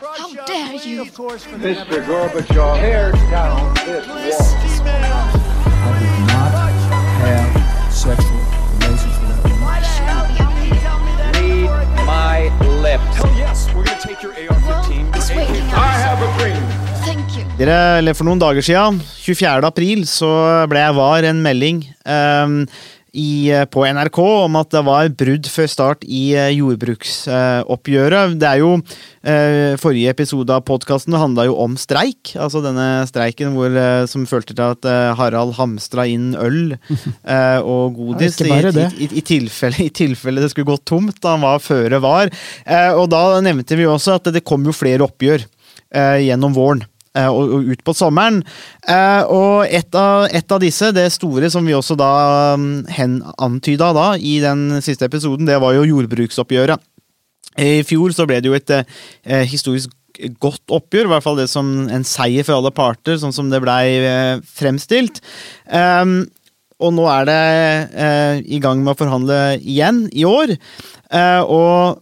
How dare you? Mr. Gorbachev, tear down this wall. I did not have sexual relations with that woman. Read my lips. Hell yes, we're gonna take your AR-15. It's waking. I have a dream. Thank you. Dere, eller For noen dager siden, 24. april, så ble jeg var en melding ehm, i, på NRK om at det var brudd før start i eh, jordbruksoppgjøret. det er jo eh, Forrige episode av podkasten handla jo om streik. Altså denne streiken hvor, eh, som følte til at eh, Harald hamstra inn øl eh, og godis. Ja, i, i, i, tilfelle, I tilfelle det skulle gå tomt. Han var føre var. Eh, og da nevnte vi også at det kom jo flere oppgjør eh, gjennom våren eh, og, og ut på sommeren. Eh, og et av, et av disse, det store som vi også da mm, hen antyda da i den siste episoden, det var jo jordbruksoppgjøret. I fjor så ble det jo et eh, historisk godt oppgjør, i hvert fall det som en seier for alle parter, sånn som det blei eh, fremstilt. Um, og nå er det eh, i gang med å forhandle igjen i år. Eh, og eh,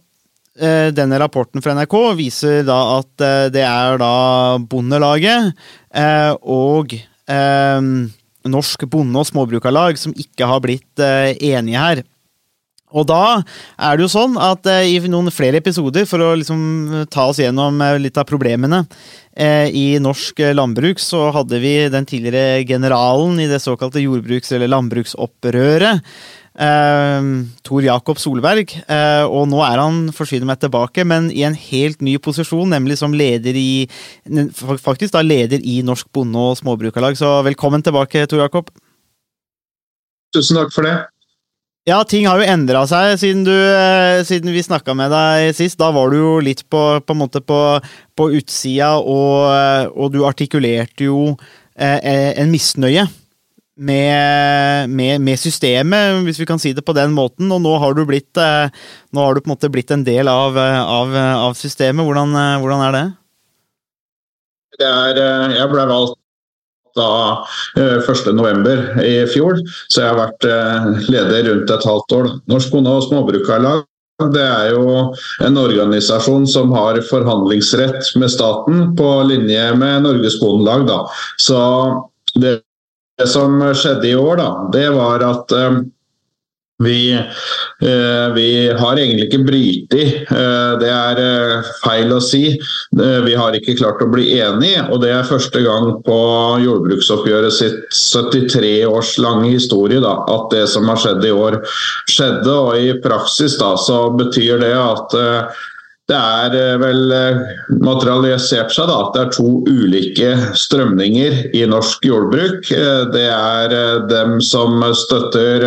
denne rapporten fra NRK viser da at eh, det er da Bondelaget eh, og eh, Norsk Bonde- og Småbrukarlag som ikke har blitt eh, enige her. Og da er det jo sånn at eh, i noen flere episoder, for å liksom ta oss gjennom eh, litt av problemene eh, i norsk eh, landbruk, så hadde vi den tidligere generalen i det såkalte jordbruks- eller landbruksopprøret. Eh, Tor Jakob Solberg. Eh, og nå er han forsyner meg tilbake, men i en helt ny posisjon, nemlig som leder i Faktisk da leder i Norsk Bonde- og Småbrukarlag. Så velkommen tilbake, Tor Jakob. Tusen takk for det. Ja, ting har jo endra seg siden, du, eh, siden vi snakka med deg sist. Da var du jo litt på, på, på, på utsida, og, eh, og, du artikulerte jo eh, en misnøye med, med, med, systemet, hvis vi kan si det på den måten. Og nå har du blitt, eh, nå har du på en måte blitt en del av, av, av systemet. Hvordan, eh, hvordan, er det? det er, eh, jeg ble valgt da 1.11. i fjor, så jeg har vært leder rundt et halvt år. Norsk Bonde- og Småbrukarlag det er jo en organisasjon som har forhandlingsrett med staten på linje med Norges Bondelag. Så det som skjedde i år, da, det var at um, vi, eh, vi, har egentlig ikke brytet. Eh, det er eh, feil å si. Vi har ikke klart å bli enige, og det er første gang på jordbruksoppgjøret sitt 73 års lange historie da, at det som har skjedd i år, skjedde. Og i praksis da, så betyr det at det er vel materialisert seg da, at det er to ulike strømninger i norsk jordbruk. Det er dem som støtter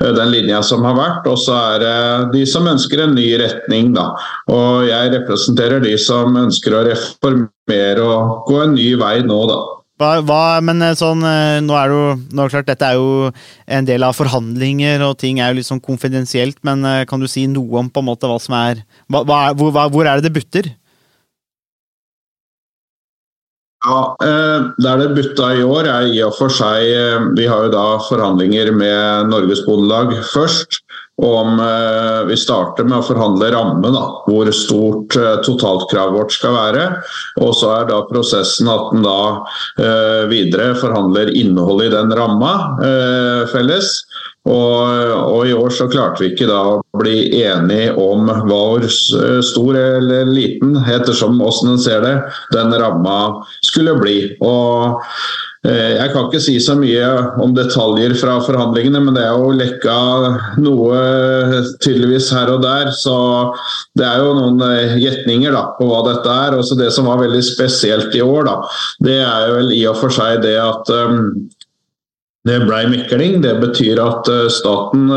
den linja som har vært, og så er det de som ønsker en ny retning. Da. Og jeg representerer de som ønsker å reformere og gå en ny vei nå, da. Hva, hva, men sånn, nå er det jo nå er det klart, Dette er jo en del av forhandlinger, og ting er jo litt sånn konfidensielt. Men kan du si noe om på en måte hva som er hva, hvor, hvor er det det butter? Ja, Der det butta i år er i og for seg Vi har jo da forhandlinger med Norges Bondelag først. Om vi starter med å forhandle ramme, da, hvor stort totalkravet vårt skal være. Og så er da prosessen at en da videre forhandler innholdet i den ramma felles. Og, og, i år så klarte vi ikke da å bli enige om hvor stor eller liten, ettersom åssen en ser det, den ramma skulle bli. Og eh, jeg kan ikke si så mye om detaljer fra forhandlingene, men det er jo lekka noe tydeligvis her og der. Så det er jo noen gjetninger da, på hva dette er. Også det som var veldig spesielt i år, da, det er jo vel i og for seg det at um, det ble mekling. Det betyr at staten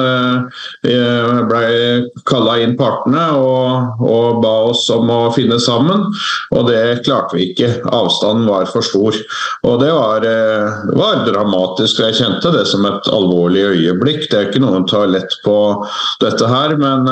ble kalla inn partene og, og, ba oss om å finne sammen. Og det klarte vi ikke. Avstanden var for stor. Og det var, var dramatisk. Jeg kjente det som et alvorlig øyeblikk. Det er ikke noen tar lett på dette her, men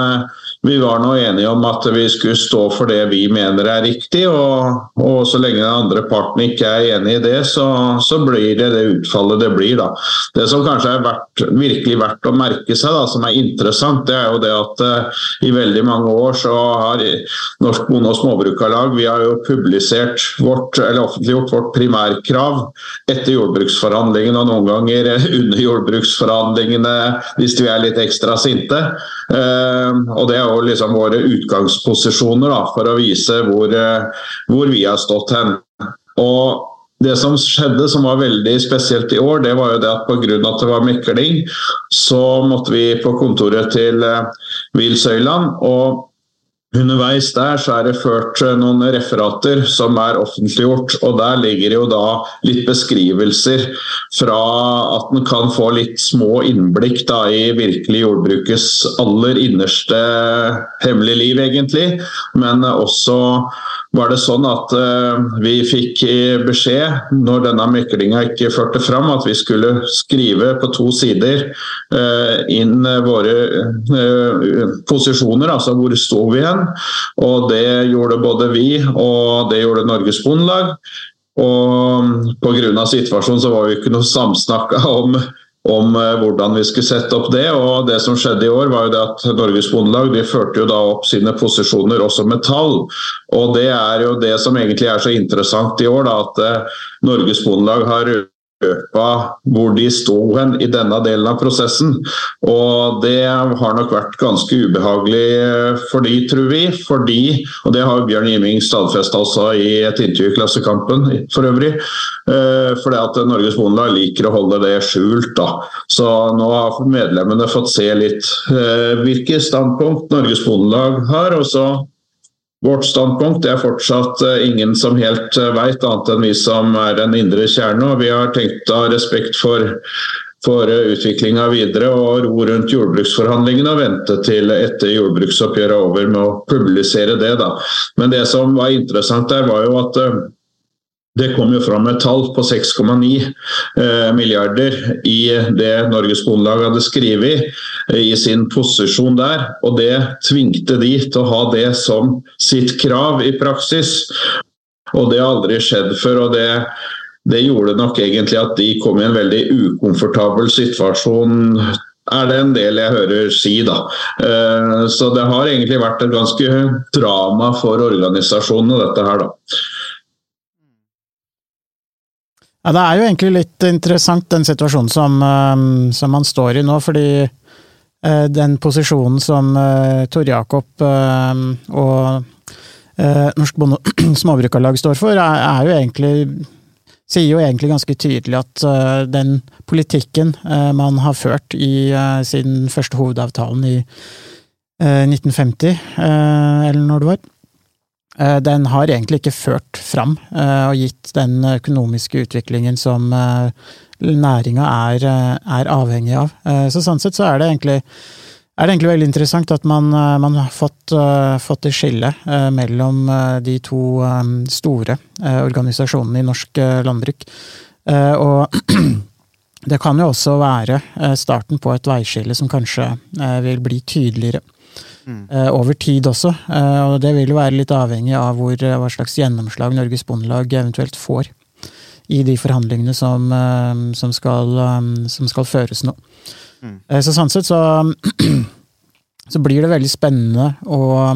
vi var nå enige om at vi skulle stå for det vi mener er riktig, og, og så lenge den andre parten ikke er enig i det, så, så, blir det det utfallet det blir. da. Det som kanskje er verdt, virkelig verdt å merke seg, da, som er interessant, det er jo det at uh, i veldig mange år så har Norsk Bonde- og Småbrukarlag vi har jo publisert vårt, eller offentliggjort vårt primærkrav etter jordbruksforhandlingene, og noen ganger under jordbruksforhandlingene hvis vi er litt ekstra sinte. Uh, og det er jo jo liksom våre utgangsposisjoner da, for å vise hvor, eh, hvor vi har stått hen. Og det som skjedde som var veldig spesielt i år, det var jo det at pga. at det var mekling, så måtte vi på kontoret til Will eh, Søyland. og Underveis der så er det ført eh, noen referater som er offentliggjort. og Der ligger jo da litt beskrivelser fra at en kan få litt små innblikk da i virkelig jordbrukets aller innerste hemmelige liv, egentlig. Men også var det sånn at uh, vi fikk beskjed, når denne meklinga ikke førte fram, at vi skulle skrive på to sider inn våre posisjoner, altså hvor sto vi hen. Og det gjorde både vi og det gjorde Norges Bondelag. Og pga. situasjonen så var vi ikke noe samsnakka om om eh, hvordan vi skulle sette opp det. og Det som skjedde i år, var jo det at Norges Bondelag de førte jo da opp sine posisjoner også med tall. og Det er jo det som egentlig er så interessant i år, da, at eh, Norges Bondelag har løpa hvor de sto hen i denne delen av prosessen. Og det har nok vært ganske ubehagelig eh, for de, tror vi. Fordi, og det har Bjørn Giming stadfesta også i et intervju i Klassekampen for øvrig. for fordi at Norges Bondelag liker å holde det skjult. da. Så nå har medlemmene fått se litt eh, hvilke standpunkt Norges Bondelag har. og så Vårt standpunkt er fortsatt eh, ingen som helt eh, veit, annet enn vi som er den indre kjerne. Vi har tenkt ha respekt for, for eh, utviklinga videre og ro rundt jordbruksforhandlingene og vente til etter jordbruksoppgjøret er over med å publisere det. Da. Men det som var interessant der, var jo at det kom jo fram et tall på 6,9 eh, milliarder i det Norges Bondelag hadde skrevet eh, i sin posisjon der. Og det tvingte de til å ha det som sitt krav i praksis. Og det har aldri skjedd før. og det det gjorde nok egentlig at de kom i en veldig ukomfortabel situasjon er det en del jeg hører si, da. Eh, så det har egentlig vært et ganske drama for organisasjonene, dette her, da. Ja, det er jo egentlig litt interessant den situasjonen som, eh, som man står i nå, fordi eh, den posisjonen som uh, Tor Jakob og Norsk Bonde- Småbrukarlag står for, er, jo egentlig sier jo egentlig ganske tydelig at den politikken man har ført i siden første hovedavtalen i 1950, eller når det var, Eh, den har egentlig ikke ført fram eh, og gitt den økonomiske utviklingen som eh, næringa er, er, avhengig av. Så sånn sett så er det egentlig, er det egentlig veldig interessant at man, man har fått, fått det skille mellom de to store organisasjonene i norsk landbruk. Og det kan jo også være starten på et veiskille som kanskje vil bli tydeligere. Mm. over tid også. Eh, og det vil jo være litt avhengig av hvor, eh, hva slags gjennomslag Norges Bondelag eventuelt får i de forhandlingene som, som, skal, som skal, føres nå. Mm. Så sånn sett så, så blir det veldig spennende å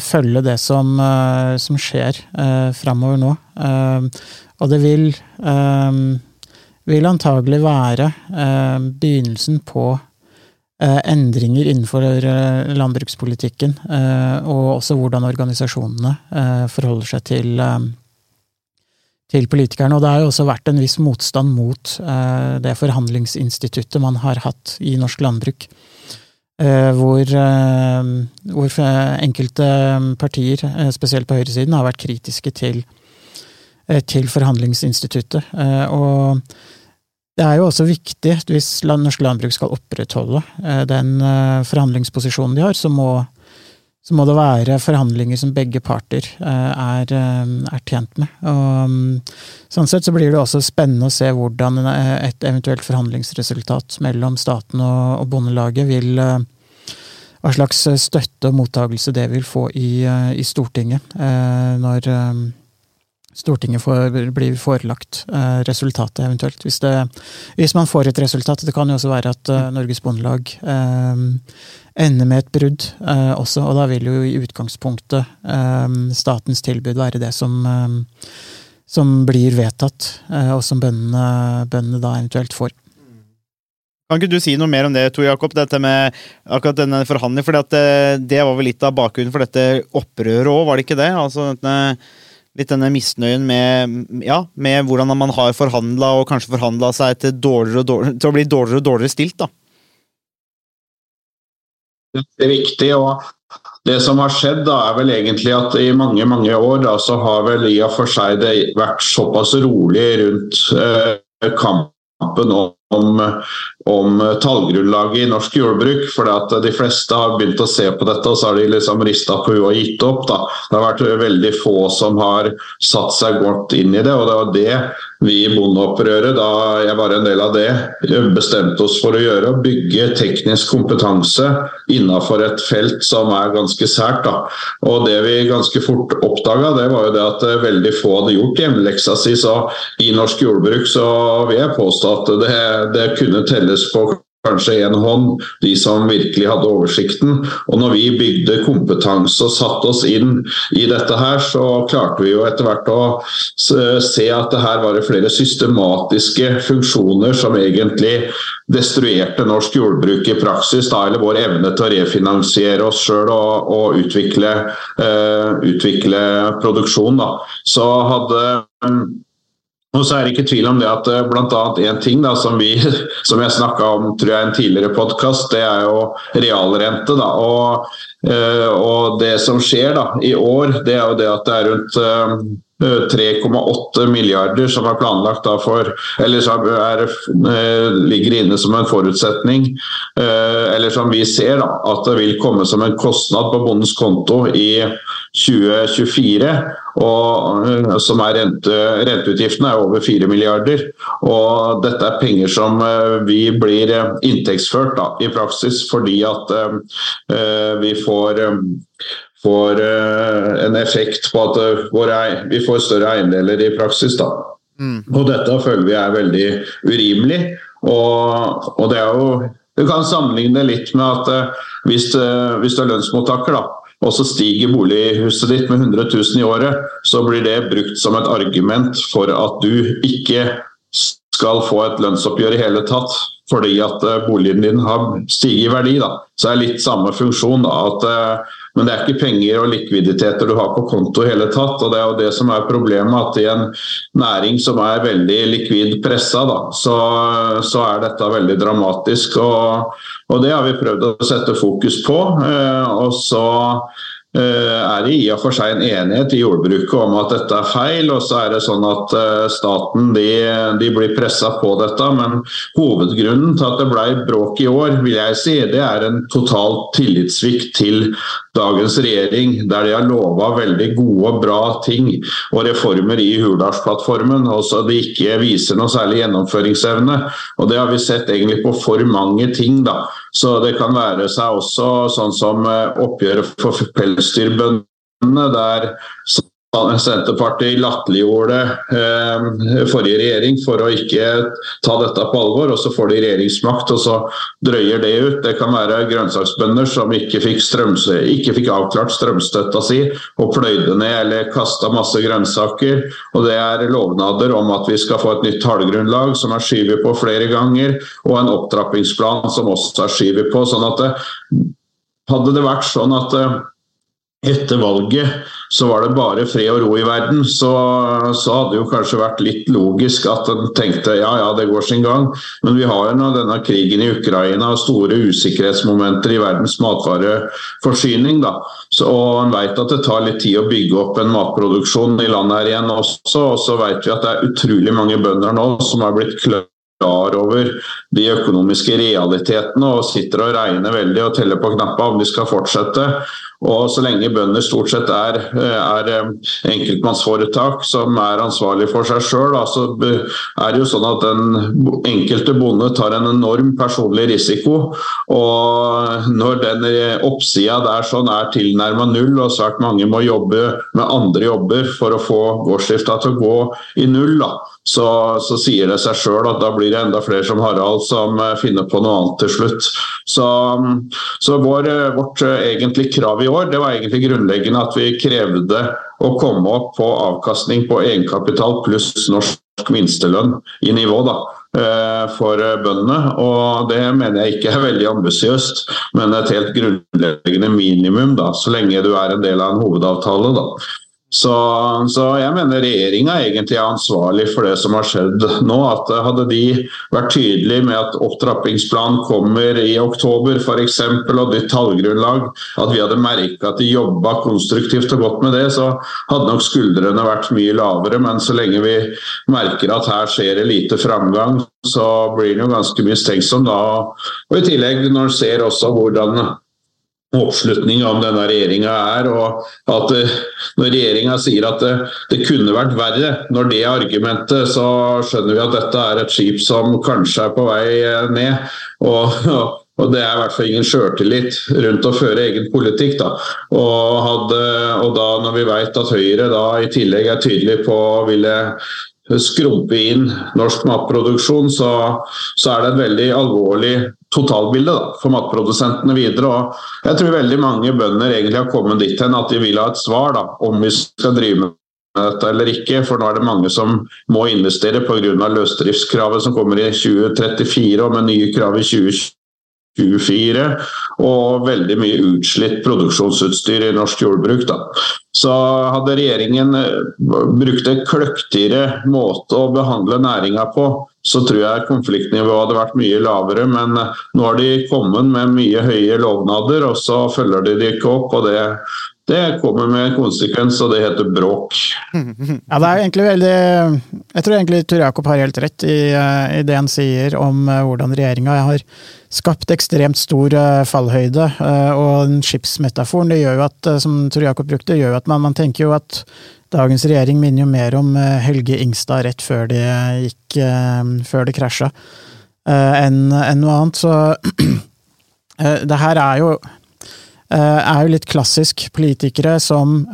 følge det som, som skjer framover nå. Og det vil, vil antagelig være begynnelsen på Eh, endringer innenfor eh, landbrukspolitikken, eh, og også hvordan organisasjonene forholder seg til, til politikerne. Og det har jo også vært en viss motstand mot det forhandlingsinstituttet man har hatt i norsk landbruk. Hvor, hvor enkelte partier, spesielt på høyresiden, har vært kritiske til, til forhandlingsinstituttet. Og det er jo også viktig, hvis norsk landbruk skal opprettholde eh, den eh, forhandlingsposisjonen de har, så må, så må det være forhandlinger som begge parter eh, er, er, tjent med. Og, mm, sånn sett så blir det også spennende å se hvordan et eventuelt forhandlingsresultat mellom staten og, og Bondelaget vil hva slags støtte og mottagelse det vil få i, i Stortinget når Stortinget får, blir forelagt eh, resultatet, eventuelt. Hvis, det, hvis, man får et resultat. Det kan jo også være at eh, Norges Bondelag eh, ender med et brudd eh, også, og da vil jo i utgangspunktet eh, statens tilbud være det som, eh, som blir vedtatt, og som bøndene, bøndene, da eventuelt får. Kan ikke du si noe mer om det, Tor Jakob, dette med akkurat denne forhandlingen? For det, var vel litt av bakgrunnen for dette opprøret òg, var det ikke det? Altså denne litt denne misnøyen med, ja, med hvordan man har forhandla, og kanskje forhandla seg til, dårligere til, å bli dårligere og dårligere stilt, da. Det er viktig, og det som har skjedd, da, er vel egentlig at i mange mange år da, så har vel i og for seg det vært såpass rolig rundt eh, kampen om om, om tallgrunnlaget i norsk jordbruk. For de fleste har begynt å se på dette, og så har de liksom rista på huet og gitt opp. Da. Det har vært veldig få som har satt seg godt inn i det, og det var det vi i Bondeopprøret, da jeg var en del av det, bestemte oss for å gjøre. Å bygge teknisk kompetanse innenfor et felt som er ganske sært. Da. Og det vi ganske fort oppdaga, var jo det at veldig få hadde gjort hjemmeleksa si. Så i norsk jordbruk så vil jeg påstå at det det kunne telles på kanskje én hånd, de som virkelig hadde oversikten. Og når vi bygde kompetanse og satte oss inn i dette her, så klarte vi jo etter hvert å se at det her var flere systematiske funksjoner som egentlig destruerte norsk jordbruk i praksis, da, eller vår evne til å refinansiere oss sjøl og, og utvikle, uh, utvikle, produksjon. Da. Så hadde og så er det ikke tvil om det at eh, bl.a. en ting da, som, vi, som jeg snakka om tror jeg, en tidligere podkast, det er jo realrente. Da. Og, eh, og, det som skjer da, i år, det er jo det at det er rundt 3,8 eh, milliarder som er planlagt for, eller som er, ligger inne som en forutsetning. Eller som vi ser da, at det vil komme som en kostnad på bondens konto i 2024 og, eh, som er rente, Renteutgiftene er over 4 milliarder. og Dette er penger som eh, vi blir eh, inntektsført da, i praksis fordi at vi får får en effekt på at våre, vi får større eiendeler i praksis. Da. Mm. Og Dette føler vi er veldig urimelig. Og, og det er jo Du kan sammenligne det litt med at hvis, hvis du er lønnsmottaker, da, og så stiger bolighuset ditt med 100 000 i året, så blir det brukt som et argument for at du ikke skal få et lønnsoppgjør i hele tatt fordi at eh, boligen din har stiget i verdi. Da. Så det er litt samme funksjon. Da, at, eh, men det er ikke penger og likviditeter du har på konto i hele tatt. og Det er jo det som er problemet. at I en næring som er veldig likvid pressa, så, så, er dette veldig dramatisk. Og, og, Det har vi prøvd å sette fokus på. Eh, og så er det i og for seg en enighet i jordbruket om at dette er feil. og så er det sånn at eh, Staten de, de blir pressa på dette. Men hovedgrunnen til at det ble bråk i år, vil jeg si, det er en total tillitssvikt til dagens regjering, der de har lova veldig gode og bra ting og reformer i Hurdalsplattformen, og så de ikke viser noe særlig gjennomføringsevne. Og Det har vi sett egentlig på for mange ting. da. Så det kan være seg også sånn som eh, oppgjøret for pelsdyrbøndene, der Senterpartiet latterliggjorde eh, forrige regjering for å ikke ta dette på alvor. og Så får de regjeringsmakt og så drøyer det ut. Det kan være grønnsaksbønder som ikke fikk, ikke fikk avklart strømstøtta si og pløyde ned eller kasta masse grønnsaker. og Det er lovnader om at vi skal få et nytt tallgrunnlag som er skyvet på flere ganger, og en opptrappingsplan som også er skyvet på. sånn at det, Hadde det vært sånn at eh, etter valget så var det bare fred og ro i verden, så, så hadde det kanskje vært litt logisk at en tenkte ja ja, det går sin gang. Men vi har jo nå denne krigen i Ukraina og store usikkerhetsmomenter i verdens matvareforsyning. da. Så, og en vet at det tar litt tid å bygge opp en matproduksjon i landet her igjen også. Og så vet vi at det er utrolig mange bønder nå som har blitt klødd klar over de økonomiske realitetene og sitter og regner veldig og teller på knappa om de skal fortsette. Og så lenge bønder stort sett er, er enkeltmannsforetak som er ansvarlig for seg sjøl, så er det jo sånn at den enkelte bonde tar en enorm personlig risiko. Og når den oppsida der sånn er tilnærma null, og svært mange må jobbe med andre jobber for å få gårdsdrifta til å gå i null, da, så, så, sier det seg sjøl at da blir det enda flere som Harald som eh, finner på noe annet til slutt. Så, så vår, eh, vårt eh, egentlig krav i år det var egentlig grunnleggende at vi krevde å komme opp på avkastning på egenkapital pluss norsk minstelønn i nivå. da for bøndene. og Det mener jeg ikke er veldig ambisiøst, men et helt grunnleggende minimum, da, så lenge du er en del av en hovedavtale. Da. Så, så, jeg mener regjeringa egentlig er ansvarlig for det som har skjedd nå. at Hadde de vært tydelige med at opptrappingsplanen kommer i oktober f.eks. og nytt tallgrunnlag, at vi hadde merka at de jobba konstruktivt og godt med det, så hadde nok skuldrene vært mye lavere. Men så lenge vi merker at her skjer det lite framgang, så blir en jo ganske mistenksom da. Og i tillegg når en ser også hvordan oppslutning om denne regjeringa er. og at eh, Når regjeringa sier at det, det, kunne vært verre, når det er argumentet, så skjønner vi at dette er et skip som kanskje er på vei eh, ned. og, og det er i hvert fall ingen sjøltillit rundt å føre egen politikk. Da. Og, hadde, og da når vi vet at Høyre da i tillegg er tydelig på å ville skrumpe inn norsk matproduksjon, så, så er det et veldig alvorlig totalbilde da, for matprodusentene videre. Og jeg tror veldig mange bønder egentlig har kommet dit hen at de vil ha et svar da, om vi skal drive med dette eller ikke. For nå er det mange som må investere pga. løsdriftskravet som kommer i 2034 og med nye krav i 2020. 24, og veldig mye utslitt produksjonsutstyr i norsk jordbruk. Da. Så hadde regjeringen eh, brukt en kløktigere måte å behandle næringa på, så tror jeg konfliktnivået hadde vært mye lavere. Men eh, nå har de kommet med mye høye lovnader, og så følger de det ikke opp. og det det kommer med en konsekvens, og det heter bråk. Ja, det er egentlig veldig Jeg tror egentlig Tor Jakob har helt rett i, eh, i det han sier om hvordan regjeringa har skapt ekstremt stor uh, fallhøyde. Uh, og skipsmetaforen det gjør jo at, uh, som Tor Jakob brukte, gjør at man, man, tenker jo at dagens regjering minner jo mer om Helge Ingstad rett før det gikk før det krasja, enn en noe annet. Så det her er jo er jo litt klassisk politikere som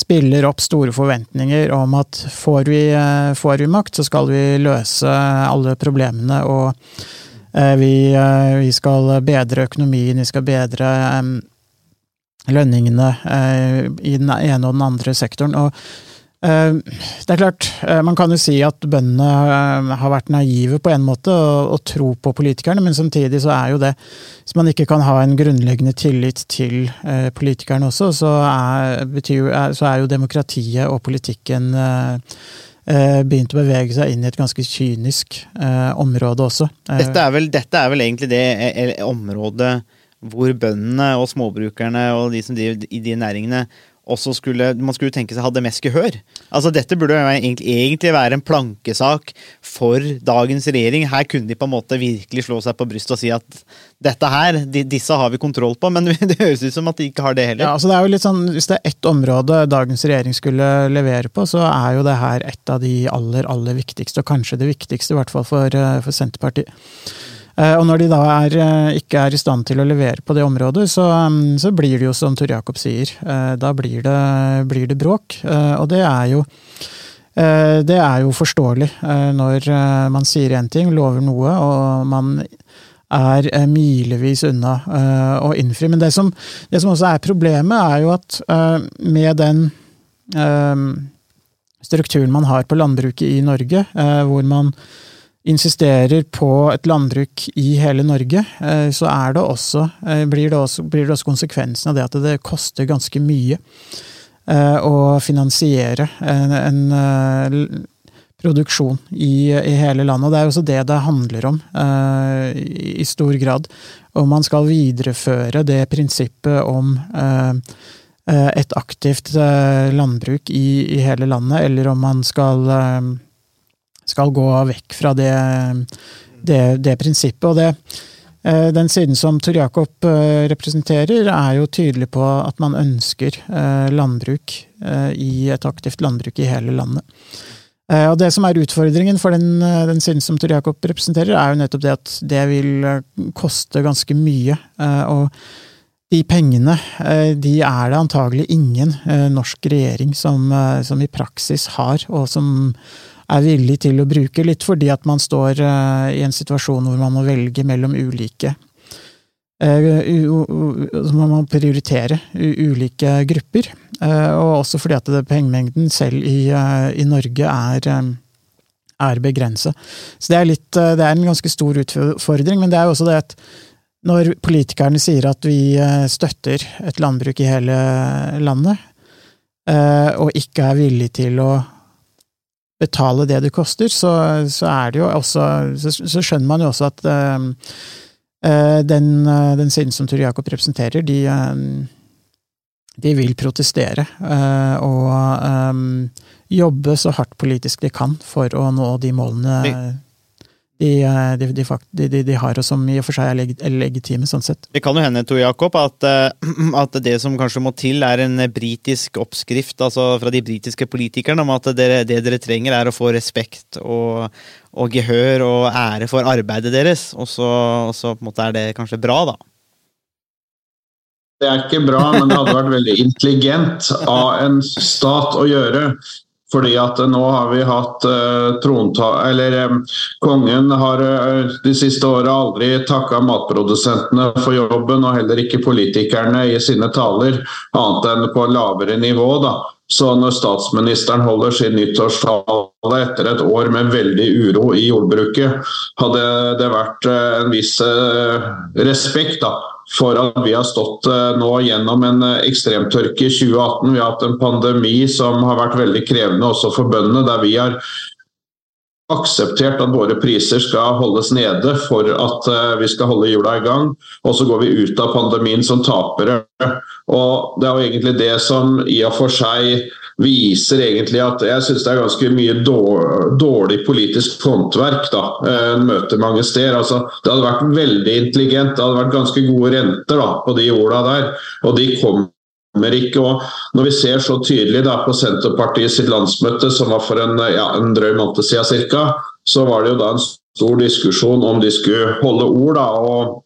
spiller opp store forventninger om at får vi, eh, får vi makt, så skal vi løse alle problemene, og eh, vi, eh, vi skal bedre økonomien, vi skal bedre lønningene i den ene og den andre sektoren. og det er klart, eh, man kan jo si at bøndene eh, har vært naive på en måte og tro på politikerne, men samtidig så er jo det Hvis man ikke kan ha en grunnleggende tillit til politikerne også, så er, betyr, så er jo demokratiet og politikken begynt å bevege seg inn i et ganske kynisk område også. Dette er vel, dette er vel egentlig det området hvor bøndene og småbrukerne og de som driver i de næringene også skulle, man skulle tenke seg hadde mest gehør. Altså Dette burde egentlig, egentlig, være en plankesak for dagens regjering. Her kunne de på en måte virkelig slå seg på brystet og si at dette her, de, disse har vi kontroll på, men det høres ut som at de ikke har det heller. Ja, altså det er jo litt sånn, Hvis det er ett område dagens regjering skulle levere på, så er jo det her et av de aller, aller viktigste, og kanskje det viktigste, i hvert fall for, eh, for Senterpartiet. Eh, og når de da er, eh, ikke er i stand til å levere på det området, så, mm, så blir det jo som Tor Jakob sier, eh, da blir det, blir det bråk. Og det er jo det er jo forståelig når man sier én ting, lover noe, og man er milevis unna å innfri. Men det som, det som også er problemet, er jo at med den strukturen man har på landbruket i Norge, hvor man insisterer på et landbruk i hele Norge, så så det også, eh, blir, det også, blir, det også, konsekvensen av det at det koster ganske mye eh, å finansiere en, en produksjon i, i, hele landet. Og det er også det det handler om i stor grad. Om man skal videreføre det prinsippet om et aktivt landbruk i, i hele landet, eller om man skal skal gå vekk fra det, det, det prinsippet. Og det, eh, den siden som Tor Jakob eh, representerer, er jo tydelig på at man ønsker eh, landbruk i et aktivt landbruk i hele landet. Og Det som er utfordringen for den, den siden som Tor Jakob representerer, er jo nettopp det at det vil koste ganske mye. Og de pengene de er det antagelig ingen norsk regjering som, som i praksis har, og som er villig til å bruke, litt fordi at man står uh, i en situasjon hvor man må velge mellom ulike uh, Så må man prioritere ulike grupper. Uh, og også fordi at pengemengden selv i, i Norge er, er begrenset. Så det er, litt, det er en ganske stor utfordring, men det er jo også det at når politikerne sier at vi støtter et landbruk i hele landet, og ikke er villig til å betale det det koster, så, så også Så, så skjønner man jo også at uh, den, uh, den, siden som Tor Jakob representerer, de, uh, de vil protestere og um, jobbe så hardt politisk de kan for å nå de målene de, de, de, de, har, og som i og for seg er legitime, sånn sett. Det kan jo hende, Tor Jakob, at, eh, at, det som kanskje må til, er en britisk oppskrift altså fra de britiske politikerne om at dere, det dere trenger, er å få respekt og, og gehør og ære for arbeidet deres. Og så, og så på en måte er det kanskje bra, da. Det er ikke bra, men det hadde vært veldig intelligent av en stat å gjøre. Fordi at nå har vi hatt uh, tronta... Eller um, kongen har uh, de siste åra aldri takka matprodusentene for jobben, og heller ikke politikerne i sine taler, annet enn på lavere nivå. da. Så når statsministeren holder sin nyttårstale etter et år med veldig uro i jordbruket, hadde det vært en viss respekt da, for at vi har stått eh, nå gjennom en eh, ekstremtørke i 2018. Vi har hatt en pandemi som har vært veldig krevende også for bøndene, der vi har akseptert at våre priser skal holdes nede for at eh, vi skal holde hjula i gang. Og så går vi ut av pandemien som tapere. Og Det er jo egentlig det som i og for seg viser egentlig at jeg syns det er ganske mye dårlig politisk håndverk. da, eh, møter mange steder. Altså, det hadde vært veldig intelligent, det hadde vært ganske gode renter da, på de orda der. og de kommer. Og Når vi ser så tydelig da, på Senterpartiet sitt landsmøte, som var for en, ja, en drøy måned siden ca., så var det jo da en stor diskusjon om de skulle holde ord. da, og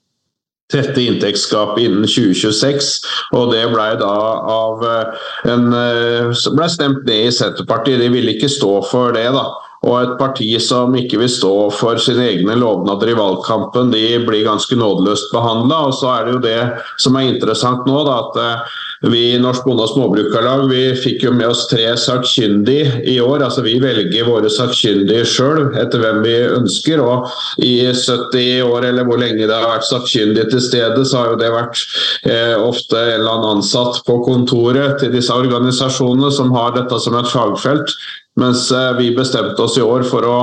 tette inntektsgapet innen 2026. og Det ble da av eh, en, eh, ble stemt ned i Senterpartiet. De ville ikke stå for det. da. Og et parti som ikke vil stå for sine egne lovnader i valgkampen, de blir ganske nådeløst behandla. Og så er det jo det som er interessant nå, da, at eh, vi i Norsk Bonde- og Småbrukarlag vi fikk jo med oss tre sakkyndige i år. altså Vi velger våre sakkyndige sjøl etter hvem vi ønsker. og I 70 år eller hvor lenge det har vært sakkyndige til stede, så har jo det vært eh, ofte en eller annen ansatt på kontoret til disse organisasjonene som har dette som et fagfelt. Mens eh, vi bestemte oss i år for å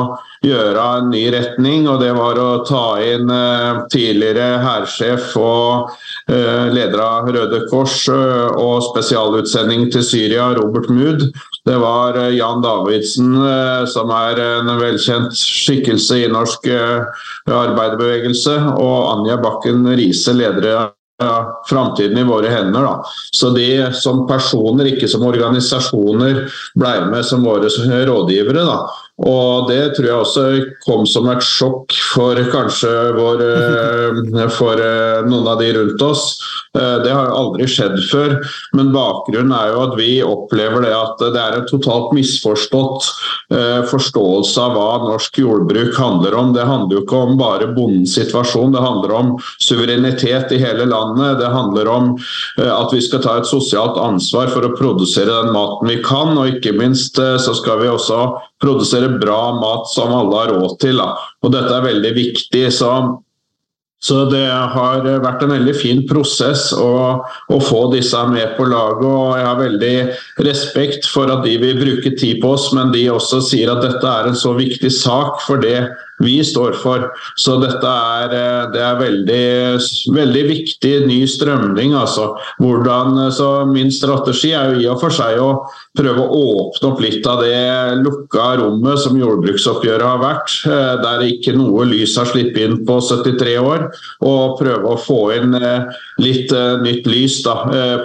gjøre en ny retning, og det var å ta inn eh, tidligere hærsjef og eh, leder av Røde Kors og spesialutsending til Syria, Robert Mood. Det var Jan Davidsen, som er en velkjent skikkelse i norsk arbeiderbevegelse, og Anja Bakken Riise, leder framtiden i våre hender. Da. Så de som personer, ikke som organisasjoner, ble med som våre rådgivere. Da. Og det tror jeg også kom som et sjokk for kanskje vår, eh, for eh, noen av de rundt oss. Eh, det har aldri skjedd før, men bakgrunnen er jo at vi opplever det at det er en totalt misforstått forståelse av hva norsk jordbruk handler om. Det handler jo ikke om bare bondens situasjon, det handler om suverenitet i hele landet. Det handler om at vi skal ta et sosialt ansvar for å produsere den maten vi kan, og ikke minst så skal vi også produsere bra mat som alle har råd til. Og dette er veldig viktig. Så, så, det har vært en veldig fin prosess å, å, få disse med på laget. og Jeg har veldig respekt for at de vil bruke tid på oss, men de også sier at dette er en så viktig sak for det vi står for. Så dette er, eh, det er veldig, veldig viktig ny strømning. Altså. Hvordan, så min strategi er jo i og for seg å prøve å åpne opp litt av det lukka rommet som jordbruksoppgjøret har vært, eh, der ikke noe lys har sluppet inn på 73 år. Og prøve å få inn eh, litt nytt lys da,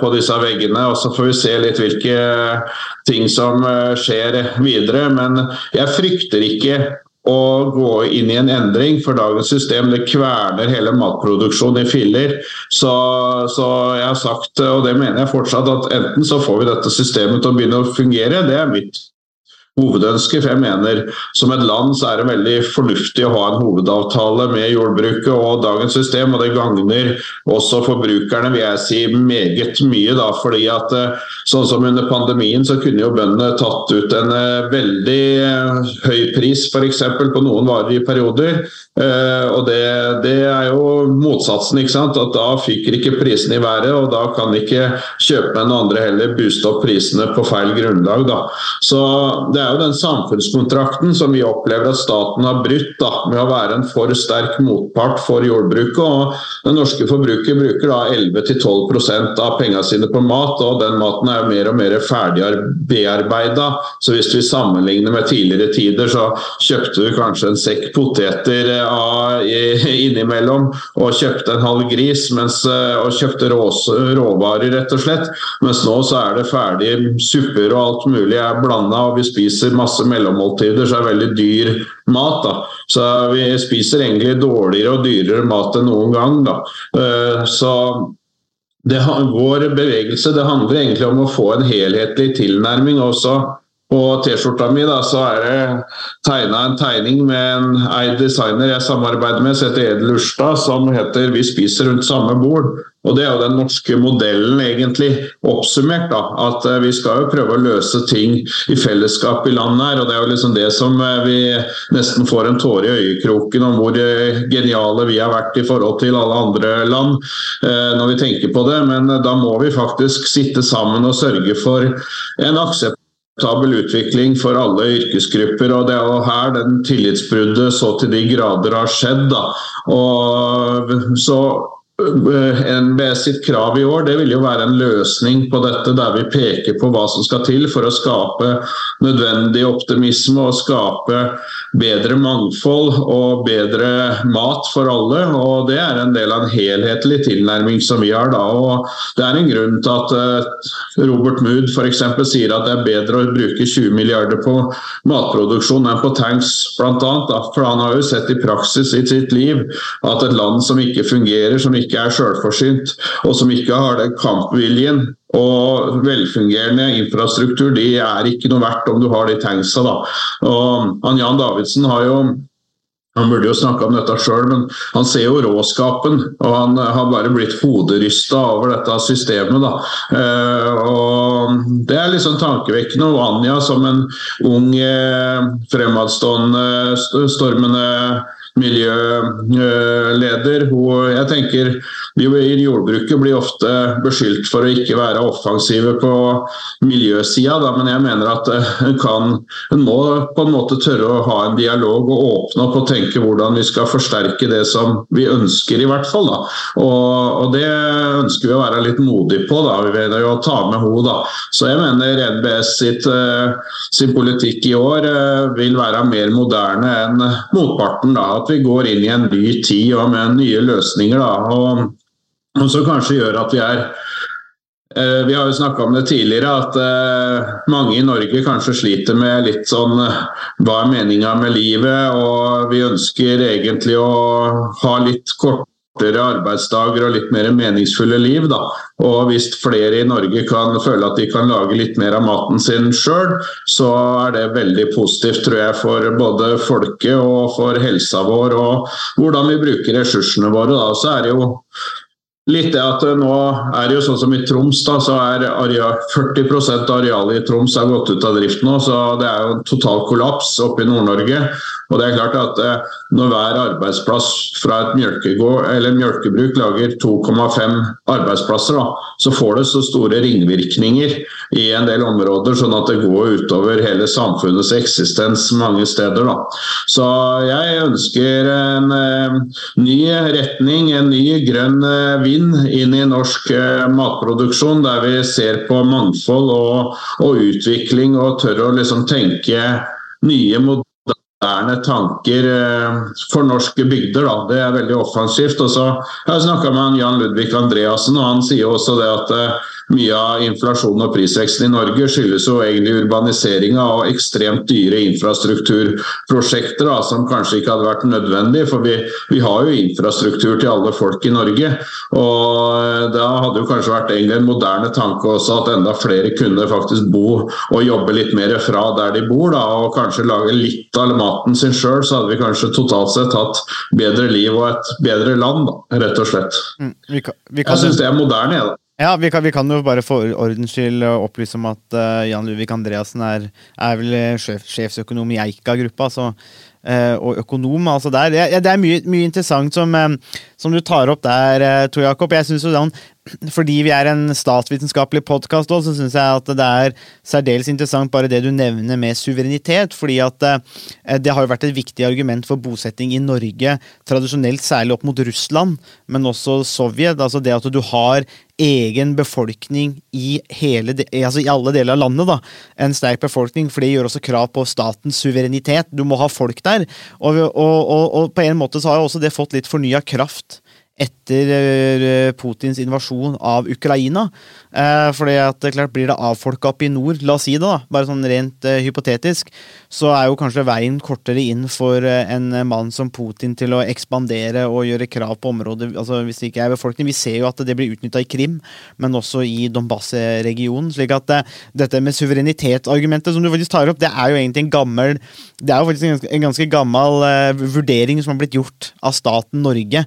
på disse veggene. Og så får vi se litt hvilke ting som skjer videre. Men jeg frykter ikke å gå inn i en endring, for dagens system det kverner hele matproduksjonen i filler. Så, så, jeg har sagt, og det mener jeg fortsatt, at enten så får vi dette systemet til å begynne å fungere, det er mitt hovedønske. For jeg mener som et land så er det veldig fornuftig å ha en hovedavtale med jordbruket og dagens system, og det gagner også forbrukerne vil jeg si meget mye. da, fordi at eh, sånn som Under pandemien så kunne jo bøndene tatt ut en eh, veldig eh, høy pris f.eks. på noen varer i perioder. og det, det, er jo motsatsen. ikke sant, at Da fyker ikke prisene i været, og da kan ikke kjøpmenn og andre heller booste opp prisene på feil grunnlag. da. Så det er jo den samfunnskontrakten som vi opplever at staten har brutt da, med å være en for sterk motpart for jordbruket. og Den norske forbruker bruker da 11-12 av pengene sine på mat, og den maten er jo mer og mer ferdig bearbeida. Så hvis vi sammenligner med tidligere tider, så kjøpte du kanskje en sekk poteter eh, innimellom og kjøpte en halv gris mens, eh, og kjøpte råvarer, rett og slett. Mens nå så er det ferdig supper og alt mulig er blanda, og vi spiser spiser masse mellommåltider, så er det veldig dyr mat. da. Så vi spiser egentlig dårligere og dyrere mat enn noen gang. da. Eh, så det, vår bevegelse det handler egentlig om å få en helhetlig tilnærming. også på T-skjorta mi da, så er det tegna en tegning med en eid designer jeg samarbeider med, som heter Edel Urstad, som heter 'Vi spiser rundt samme bord'. Og Det er jo den norske modellen egentlig oppsummert. da, At eh, vi skal jo prøve å løse ting i fellesskap i landet her. og Det er jo liksom det som eh, vi nesten får en tåre i øyekroken om hvor eh, geniale vi har vært i forhold til alle andre land når vi tenker på det. Men da må vi faktisk sitte sammen og sørge for en aksept akseptabel utvikling for alle yrkesgrupper. og Det er jo her den tillitsbruddet så til de grader har skjedd. Da. Og så NBS sitt krav i år det vil jo være en løsning på dette, der vi peker på hva som skal til for å skape nødvendig optimisme og skape bedre mangfold og bedre mat for alle. og Det er en del av en helhetlig tilnærming som vi har. da, og Det er en grunn til at eh, Robert Mood f.eks. sier at det er bedre å bruke 20 milliarder på matproduksjon enn på tanks, annet, for han har jo sett i praksis i sitt liv at et land som ikke fungerer, som ikke ikke er selvforsynt, og som ikke har den kampviljen og velfungerende infrastruktur, de er ikke noe verdt om du har de tanksa. Da. Og han Jan Davidsen har jo han burde jo snakka om dette sjøl, men han ser jo råskapen. Og han har bare blitt hoderysta over dette systemet. Da. Eh, og det er liksom tankevekkende. Og Anja som en ung, fremadstående, fremadstormende miljøleder. Jeg tenker Vi i jordbruket blir ofte beskyldt for å ikke være offensive på miljøsida, men jeg mener at en kan en må på en måte tørre å ha en dialog og åpne opp og tenke hvordan vi skal forsterke det som vi ønsker, i hvert fall. Og, og, det ønsker vi å være litt modige på, da, ved å ta med henne. Så jeg mener NBS sitt, eh, sin politikk i år eh, vil være mer moderne enn motparten. da, at vi går inn i en ny tid og med nye løsninger. Da, og, og som kanskje gjør at vi er eh, vi har jo snakka om det tidligere, at uh, mange i Norge kanskje sliter med litt sånn Hva er meninga med livet? Og vi ønsker egentlig å ha litt kort kortere arbeidsdager og litt mer meningsfulle liv. Da. Og hvis flere i Norge kan føle at de kan lage litt mer av maten sin sjøl, så er det veldig positivt tror jeg, for både folket og for helsa vår og hvordan vi bruker ressursene våre. Da. Så er det jo litt det at nå er det jo sånn som i Troms, da, så er areal, 40% av arealet i Troms har gått ut av drift nå. Så det er jo total kollaps oppe i Nord-Norge. Og det er klart at eh, når hver arbeidsplass fra et mjølkebruk lager 2,5 arbeidsplasser, da, så får det så store ringvirkninger i en del områder, sånn at det går utover hele samfunnets eksistens mange steder. Da. Så jeg ønsker en eh, ny retning, en ny grønn eh, inn i norsk eh, matproduksjon, der vi ser på mangfold og, og utvikling og tør å liksom tenke nye moderne tanker for norske bygder. Da. Det er veldig offensivt. Og så Jeg har snakka med Jan Ludvig Andreassen, og han sier også det at mye av inflasjonen og prisveksten i Norge skyldes jo egentlig urbaniseringa og ekstremt dyre infrastrukturprosjekter da, som kanskje ikke hadde vært nødvendig. For vi, vi, har jo infrastruktur til alle folk i Norge. Og da hadde jo kanskje vært egentlig en moderne tanke også at enda flere kunne faktisk bo og jobbe litt mer fra der de bor, da, og kanskje lage litt av maten sin sjøl, så hadde vi kanskje totalt sett hatt bedre liv og et bedre land, da, rett og slett. Mm, vi kan, vi kan... Jeg syns det er moderne, jeg. da. Ja, vi kan, vi kan, jo bare for ordens skyld opplyse om at uh, Jan Luvik Andreassen er, er vel sjef, sjefsøkonom i Eika-gruppa. Altså, uh, og økonom. altså der. Det er mye, mye interessant som, um, som, du tar opp der, uh, Tor Jakob. Jeg sånn, Fordi vi er en statsvitenskapelig podkast, så syns jeg at det er særdeles interessant bare det du nevner med suverenitet. fordi at det har jo vært et viktig argument for bosetting i Norge, tradisjonelt særlig opp mot Russland, men også Sovjet. altså Det at du har egen befolkning i, hele, altså i alle deler av landet. da, En sterk befolkning, for det gjør også krav på statens suverenitet. Du må ha folk der. Og, og, og, og på en måte så har jo også det fått litt fornya kraft etter eh, Putins invasjon av Ukraina. Eh, fordi at det klart Blir det avfolka opp i nord, la oss si det, da, bare sånn rent hypotetisk, så er jo kanskje veien kortere inn for en mann som Putin til å ekspandere og gjøre krav på området altså hvis det ikke er befolkning. Vi ser jo at det blir utnytta i Krim, men også i Donbas-regionen. slik at dette med suverenitetsargumentet som du faktisk tar opp, det er jo egentlig en gammel det er jo faktisk en ganske, en ganske gammel vurdering som har blitt gjort av staten Norge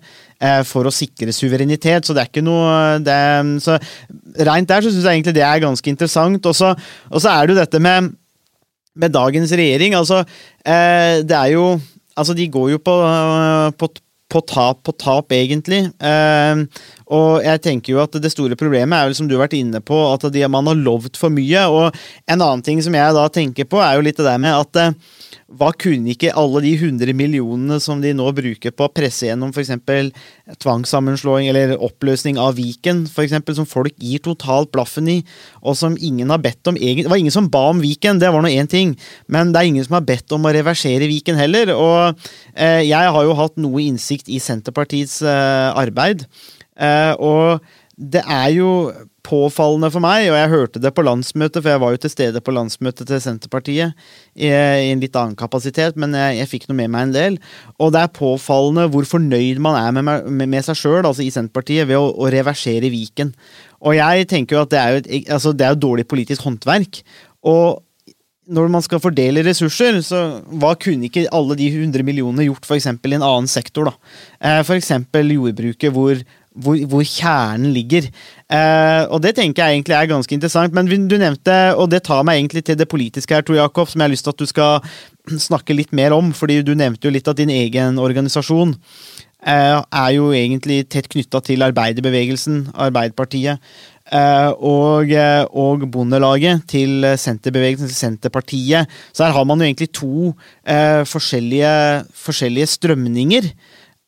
for å sikre suverenitet. Så det er ikke noe det, så rent der så syns jeg egentlig det er ganske interessant. Og så er det jo dette med, med dagens regjering. Altså, eh, det er jo Altså, de går jo på, på, på tap på tap, egentlig. Eh, og jeg tenker jo at det store problemet er jo som du har vært inne på, at de, man har lovt for mye. Og en annen ting som jeg da tenker på, er jo litt det der med at eh, hva kunne ikke alle de hundre millionene som de nå bruker på å presse gjennom f.eks. tvangssammenslåing eller oppløsning av Viken, eksempel, som folk gir totalt blaffen i, og som ingen har bedt om Det var ingen som ba om Viken, det var nå én ting, men det er ingen som har bedt om å reversere Viken heller. Og eh, jeg har jo hatt noe innsikt i Senterpartiets eh, arbeid, eh, og det er jo påfallende for meg, og jeg hørte det på landsmøtet, for jeg var jo til stede på landsmøtet til Senterpartiet i, i en litt annen kapasitet, men jeg, jeg, fikk noe med meg en del. Og det er påfallende hvor fornøyd man er med, med, med seg sjøl, altså i Senterpartiet, ved å, å, reversere Viken. Og jeg tenker jo at det er jo, et, altså det er jo dårlig politisk håndverk. Og når man skal fordele ressurser, så hva kunne ikke alle de 100 millionene gjort f.eks. i en annen sektor? da? Eh, f.eks. jordbruket, hvor hvor, hvor kjernen ligger. Eh, og det tenker jeg egentlig er ganske interessant. Men du nevnte, og det tar meg egentlig til det politiske her, Tor Jakob, som jeg har lyst til at du skal snakke litt mer om. fordi du nevnte jo litt at din egen organisasjon eh, er jo egentlig tett knytta til arbeiderbevegelsen, Arbeiderpartiet. Uh, og, uh, og, Bondelaget til Senterbevegelsen, til Senterpartiet. Så her har man jo egentlig to uh, forskjellige, forskjellige, strømninger.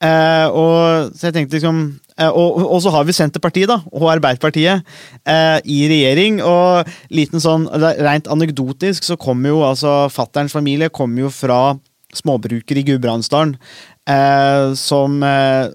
og så jeg tenkte liksom Eh, og, og, så har vi Senterpartiet da, og Arbeiderpartiet eh, i regjering. og liten sånn, Rent anekdotisk så kommer jo altså fatterns familie kommer jo fra småbruker i Gudbrandsdalen eh, som eh,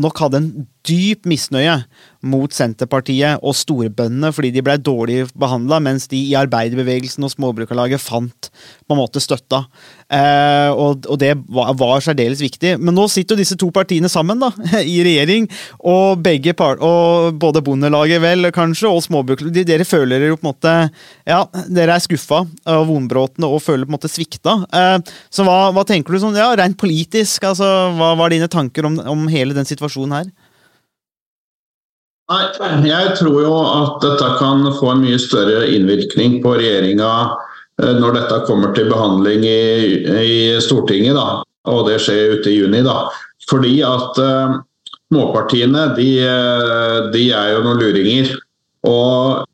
nok hadde en dyp misnøye mot Senterpartiet og storbøndene fordi de ble dårlig behandla, mens de i arbeiderbevegelsen og Småbrukarlaget fant på en måte støtta. Eh, og, og, det var, var, særdeles viktig. Men nå sitter jo disse to partiene sammen da, i regjering, og begge part, og både Bondelaget vel, kanskje, og Småbrukarlaget Dere føler jo på en måte Ja, dere er skuffa av Vonbråten og føler på en måte svikta. Eh, så hva, hva, tenker du sånn, ja, rent politisk, altså, hva var dine tanker om, om hele den situasjonen her? Nei, jeg tror jo at dette kan få en mye større innvirkning på regjeringa eh, når dette kommer til behandling i, i Stortinget, da. Og det skjer ute i juni, da. Fordi at uh, småpartiene, de, uh, de, er jo noen luringer. Og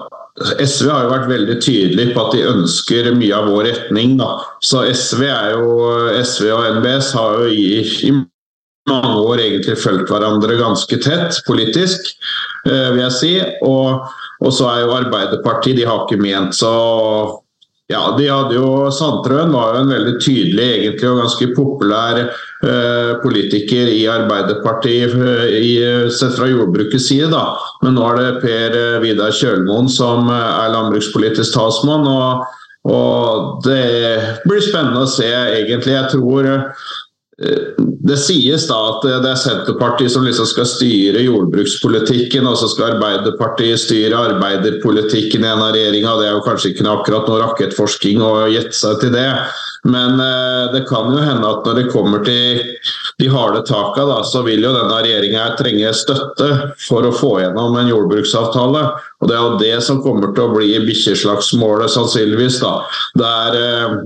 SV har jo vært veldig tydelig på at de ønsker mye av vår retning. Da. Så SV, jo, SV og NBS har jo i, i mange år egentlig fulgt hverandre ganske tett politisk, vil jeg si. Og, og så er jo Arbeiderpartiet De har ikke ment så ja, de hadde jo Sandtrøen var jo en veldig tydelig egentlig og ganske populær eh, politiker i Arbeiderpartiet eh, i, sett fra jordbrukets side. da. Men nå er det Per eh, Vidar Kjølmoen som eh, er landbrukspolitisk talsmann. og og det blir spennende å se, egentlig. Jeg tror det sies da at det er Senterpartiet som liksom skal styre jordbrukspolitikken, og så skal Arbeiderpartiet styre arbeiderpolitikken i en av regjeringa. Det er jo kanskje ikke akkurat noe rakettforsking å gjette seg til det. Men eh, det kan jo hende at når det kommer til de harde taka, da, så vil jo denne regjeringa trenge støtte for å få gjennom en jordbruksavtale. Og Det er jo det som kommer til å bli bikkjeslagsmålet, sannsynligvis. da. Det er eh,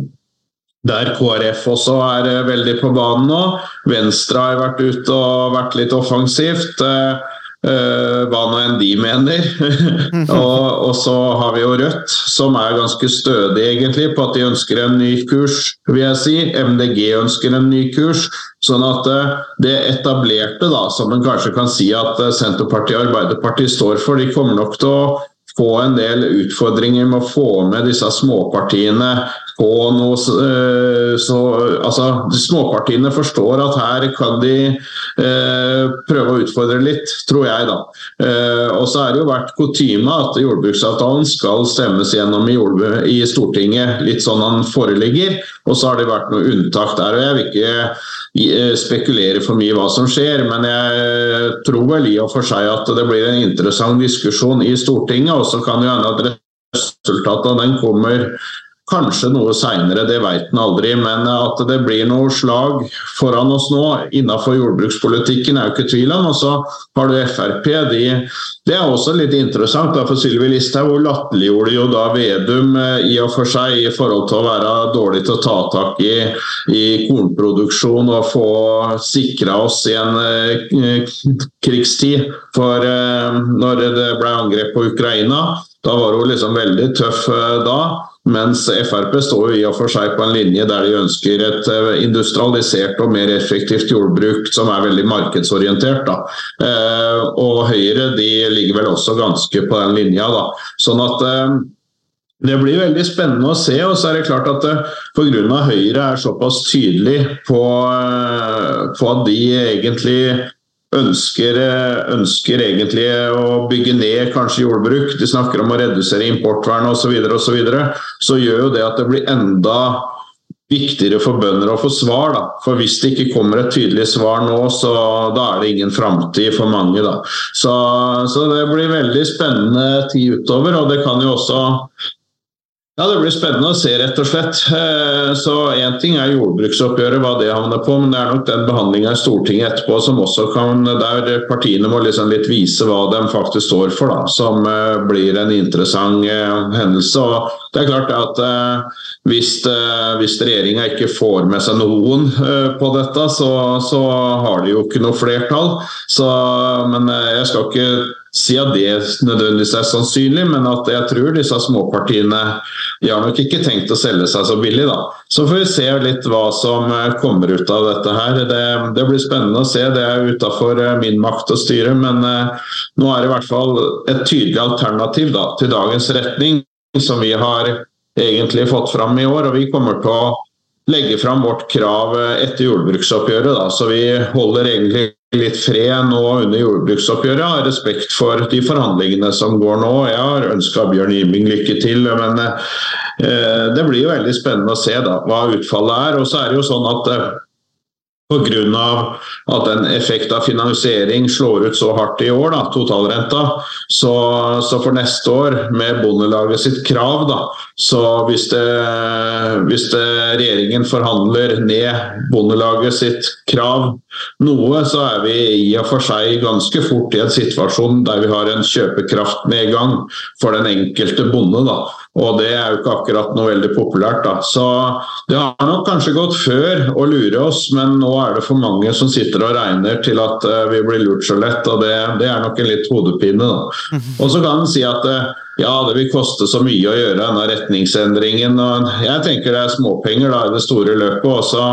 der KrF også er eh, veldig på banen nå. Venstre har vært ute og vært litt offensivt. Uh, hva nå enn de mener. og, og, så har vi jo Rødt, som er ganske stødig egentlig på at de ønsker en ny kurs, vil jeg si. MDG ønsker en ny kurs. Sånn at det etablerte, da, som en kanskje kan si at Senterpartiet og Arbeiderpartiet står for, de kommer nok til å få en del utfordringer med å få med disse småpartiene på noe eh, så, altså, Småpartiene forstår at her kan de eh, prøve å utfordre litt, tror jeg. da. Eh, og så er det jo vært kutyme at jordbruksavtalen skal stemmes gjennom i, i, Stortinget litt sånn den foreligger. Og så har det vært noe unntak der. og Jeg vil ikke eh, spekulere for mye hva som skjer, men jeg tror vel i og for seg at det blir en interessant diskusjon i Stortinget. Og så kan det hende at resultatet av den kommer Kanskje noe seinere, det vet en aldri. Men at det blir noe slag foran oss nå innenfor jordbrukspolitikken er jo ikke tvil om. Og så har du Frp. De, det er også litt interessant. For Sylvi Listhaug latterliggjorde jo da Vedum eh, i og for seg i forhold til å være dårlig til å ta tak i, i kornproduksjon og få sikra oss i en eh, krigstid. For eh, når det ble angrep på Ukraina, da var hun liksom veldig tøff da. Mens Frp står jo i og for seg på en linje der de ønsker et eh, industrialisert og mer effektivt jordbruk som er veldig markedsorientert. Da. Eh, og Høyre de ligger vel også ganske på den linja. Da. Sånn at eh, det blir veldig spennende å se. og så er det klart at Pga. Høyre er såpass tydelig på, på at de egentlig ønsker, ønsker, egentlig å bygge ned kanskje jordbruk, de snakker om å redusere importvernet osv., så, og så, videre, så gjør jo det at det blir enda viktigere for bønder å få svar. Da. For hvis det ikke kommer et tydelig svar nå, så da er det ingen framtid for mange. Da. Så, så det blir veldig spennende tid utover. Og det kan jo også ja, Det blir spennende å se, rett og slett. Eh, så Én ting er jordbruksoppgjøret, hva det havner på, men det er nok den behandlinga i Stortinget etterpå som også kan, der partiene må liksom litt vise hva de faktisk står for, da, som eh, blir en interessant eh, hendelse. Og det er klart at hvis, hvis regjeringa ikke får med seg noen på dette, så, så har de jo ikke noe flertall. Så, men jeg skal ikke si at det nødvendigvis er sannsynlig, men at jeg tror disse småpartiene de har nok ikke tenkt å selge seg så billig. da. Så får vi se litt hva som eh, kommer ut av dette her. Det, det blir spennende å se. Det er utafor eh, min makt å styre, men uh, nå er det i hvert fall et tydelig alternativ da, til dagens retning, som vi har egentlig fått fram i år. og vi kommer til å legge fram vårt krav etter jordbruksoppgjøret. Da. Så vi holder egentlig litt fred nå under jordbruksoppgjøret. Har respekt for de forhandlingene som går nå. Jeg har ønska Bjørn Yming lykke til. Men eh, det blir jo veldig spennende å se da, hva utfallet er. Og så er det jo sånn at eh, Pga. at en effekt av finansiering slår ut så hardt i år, da, totalrenta. Så, så for neste år, med Bondelaget sitt krav, da, så hvis, det, hvis det, regjeringen forhandler ned Bondelaget sitt krav noe, så er vi i og for seg ganske fort i en situasjon der vi har en kjøpekraftnedgang for den enkelte bonde. da. Og det er jo ikke akkurat noe veldig populært. da. Så det har nok kanskje gått før å lure oss, men nå er det for mange som sitter og regner til at uh, vi blir lurt så lett. Og det, det er nok en litt hodepine. da. Og så kan en si at uh, ja, det vil koste så mye å gjøre denne retningsendringen. og Jeg tenker det er småpenger da, i det store løpet. Og så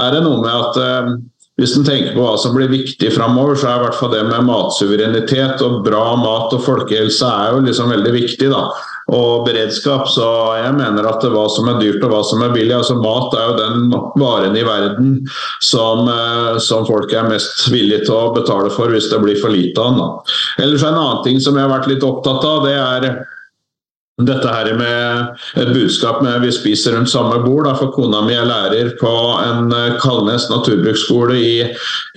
er det noe med at uh, hvis en tenker på hva som blir viktig framover, så er i hvert fall det med matsuverenitet og bra mat og folkehelse er jo liksom veldig viktig. da og beredskap. Så jeg mener at hva som er dyrt og hva som er billig altså Mat er jo den varen i verden som, eh, som folk er mest villige til å betale for hvis det blir for lite av den. Ellers en annen ting som jeg har vært litt opptatt av, det er dette her med et budskap med vi spiser rundt samme bord. Da, for kona mi er lærer på en eh, Kalnes naturbruksskole i,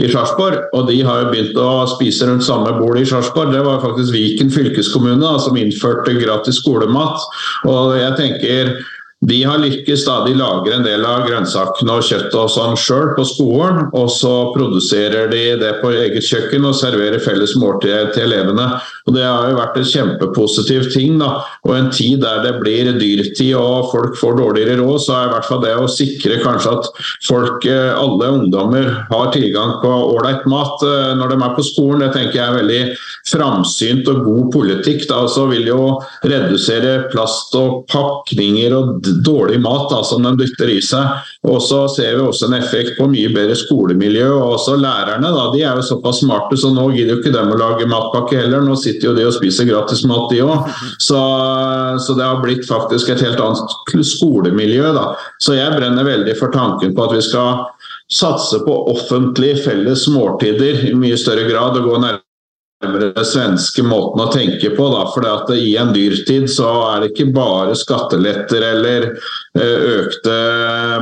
i Sarpsborg. Og de har jo begynt å spise rundt samme bord i Sarpsborg. Det var faktisk Viken fylkeskommune da, som innførte gratis skolemat. Og jeg tenker de har lykkes da, de lager en del av grønnsakene og kjøttet og sånn sjøl på skolen. Og så produserer de det på eget kjøkken og serverer felles måltid til elevene. Og Det har jo vært en kjempepositiv ting. da, Og en tid der det blir dyrtid og folk får dårligere råd, så er i hvert fall det å sikre kanskje at folk, eh, alle ungdommer, har tilgang på ålreit mat eh, når de er på skolen. Det tenker jeg er veldig framsynt og god politikk. da, så vil jo redusere plast og pakninger og dårlig mat da, som de dytter i seg. Og så ser vi også en effekt på mye bedre skolemiljø. og også Lærerne da, de er jo såpass smarte, så nå gidder jo ikke dem å lage matpakke heller. Nå sitter jo de og spiser gratis mat, de òg. Så, så, det har blitt faktisk et helt annet skolemiljø. da. Så jeg brenner veldig for tanken på at vi skal satse på offentlige felles måltider i mye større grad. og gå nærmere den svenske måten å tenke på. Da, for I en dyrtid så er det ikke bare skatteletter eller økte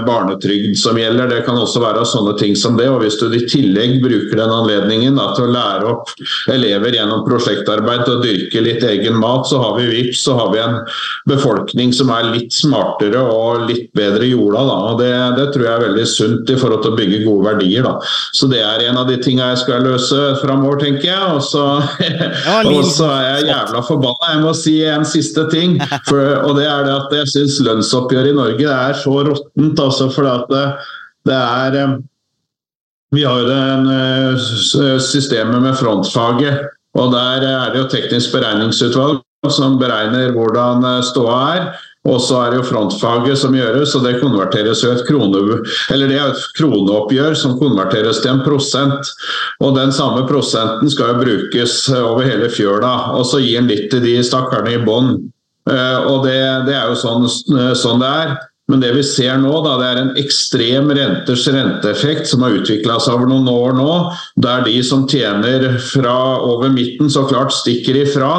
barnetrygd som gjelder. Det kan også være sånne ting som det. og Hvis du i tillegg bruker den anledningen da, til å lære opp elever gjennom prosjektarbeid til å dyrke litt egen mat, så har vi vips, så har vi en befolkning som er litt smartere og litt bedre jorda. Da, og det, det, tror jeg er veldig sunt i forhold til å bygge gode verdier. Da. Så det er en av de tingene jeg skal løse framover, tenker jeg. og så og så er jeg jævla forbanna. Jeg må si en siste ting. For, og det er det at jeg syns lønnsoppgjøret i Norge er så råttent. Altså, for det, det er eh, Vi har jo det eh, systemet med frontfaget. Og der er det jo teknisk beregningsutvalg som beregner hvordan eh, ståa er. Og så er det jo frontfaget som gjøres, og det konverteres jo et krone, eller det er et kroneoppgjør som konverteres til en prosent. Og den samme prosenten skal jo brukes over hele fjøla, og så gir den litt til de stakkarene i bånn. Eh, og det, det, er jo sånn, sånn det er. Men det vi ser nå, da, det er en ekstrem renters renteeffekt som har utvikla seg over noen år nå, der de som tjener fra over midten, så klart stikker ifra.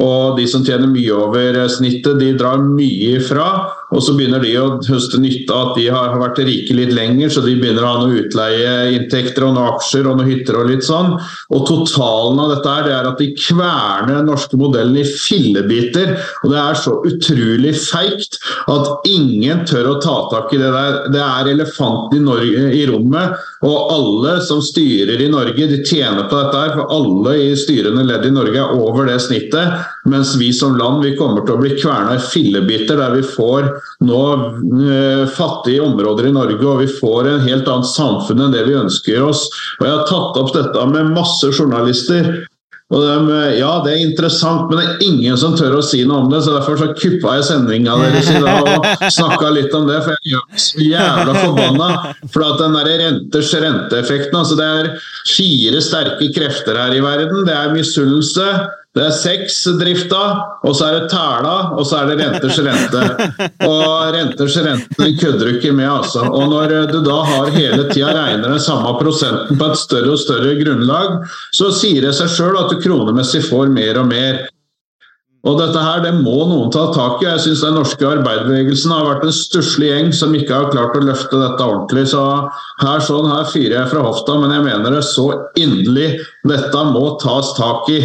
Og de som tjener mye over snittet, de drar mye ifra. Og så begynner de å høste nytte av at de har vært rike litt lenger, så de begynner å ha noen utleieinntekter og noen aksjer og noen hytter og litt sånn. Og totalen av dette er, det er at de kverner den norske modellen i fillebiter. Og det er så utrolig feigt at ingen tør å ta tak i det der. Det er elefanten i, Norge, i rommet. Og alle som styrer i Norge, de tjener på dette her, for alle i styrende ledd i Norge er over det snittet. Mens vi som land vi kommer til å bli kverna i fillebiter, der vi får nå uh, fattige områder i Norge, og vi får en helt annet samfunn enn det vi ønsker oss. Og Jeg har tatt opp dette med masse journalister. Og de, ja, det er interessant, men det er ingen som tør å si noe om det. så Derfor så kuppa jeg sendinga deres i dag og snakka litt om det. For jeg er så jævla forbanna. For at den der renters renteeffekten altså Det er fire sterke krefter her i verden. Det er misunnelse. Det er sexdrifta, og så er det tæla, og så er det renters rente. Og renters rente kødder du ikke med, altså. Og når du da har hele tida regner den samme prosenten på et større og større grunnlag, så sier det seg sjøl at du kronemessig får mer og mer. Og dette her, det må noen ta tak i. Jeg syns den norske arbeiderbevegelsen har vært en stusslig gjeng som ikke har klart å løfte dette ordentlig. Så her, sånn, her fyrer jeg fra hofta, men jeg mener det så inderlig. Dette må tas tak i.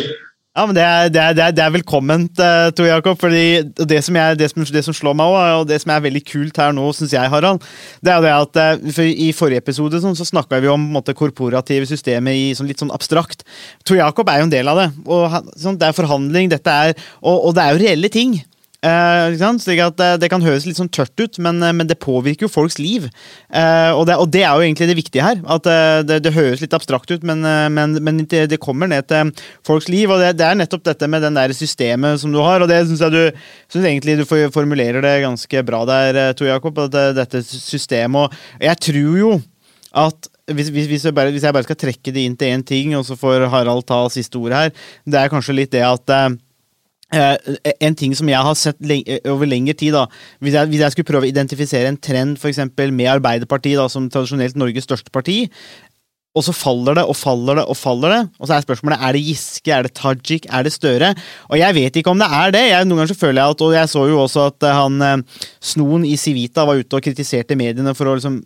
Ja, men Det er, det er, det er, velkomment, uh, Tor Jakob. fordi det som, jeg, det, som, det som slår meg også, og det som er veldig kult her nå, syns jeg, Harald, det er jo det at uh, for I forrige episode sånn, så snakka vi om måte, korporative systemer i sånn, litt sånn abstrakt. Tor Jakob er jo en del av det. og sånn, Det er forhandling, dette er, og, og det er jo reelle ting. Uh, slik at det, det, kan høres litt sånn tørt ut, men, eh, men det påvirker jo folks liv. Og, det, og, det, er jo egentlig det viktige her. At det, det, høres litt abstrakt ut, men, men, men det, kommer ned til folks liv. Og det, er nettopp dette med den der systemet som du har, og det syns jeg du synes egentlig du formulerer det ganske bra der, Tor Jakob. At dette systemet Og jeg tror jo at hvis, hvis, jeg bare, hvis, jeg bare, skal trekke det inn til én ting, og så får Harald ta siste ordet her, det er kanskje litt det at en ting som jeg har sett lenge, over lengre tid, da, hvis jeg, hvis jeg, skulle prøve å identifisere en trend for eksempel, med Arbeiderpartiet da, som tradisjonelt Norges største parti, og så faller det og faller det og faller det. Og så er spørsmålet er det Giske, er det Tajik, er det Støre? Og jeg vet ikke om det er det. Jeg, noen ganger så føler jeg at, Og jeg så jo også at han uh, Snoen i Civita var ute og kritiserte mediene for å liksom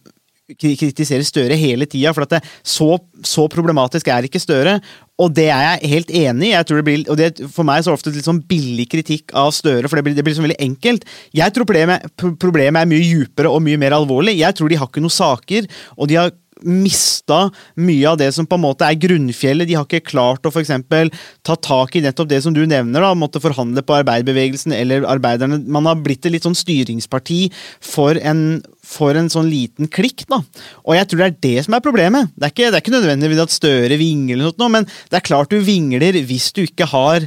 kritisere Støre hele tida, for at det, så, så, problematisk er ikke Støre. Og det er jeg helt enig i. Jeg det blir, For meg så er det ofte litt sånn billig kritikk av Støre, for det blir, det blir sånn veldig enkelt. Jeg tror problemet, problemet er mye djupere og mye mer alvorlig. Jeg tror de har ikke noen saker, og de har mista mye av det som på en måte er grunnfjellet. De har ikke klart å for eksempel, ta tak i nettopp det som du nevner, da, måtte forhandle på arbeiderbevegelsen eller arbeiderne. Man har blitt et litt sånn styringsparti for en, for en sånn liten klikk. da. Og jeg tror det er det som er problemet. Det er ikke, det er ikke nødvendigvis at Støre vingler, eller noe, men det er klart du vingler hvis du ikke har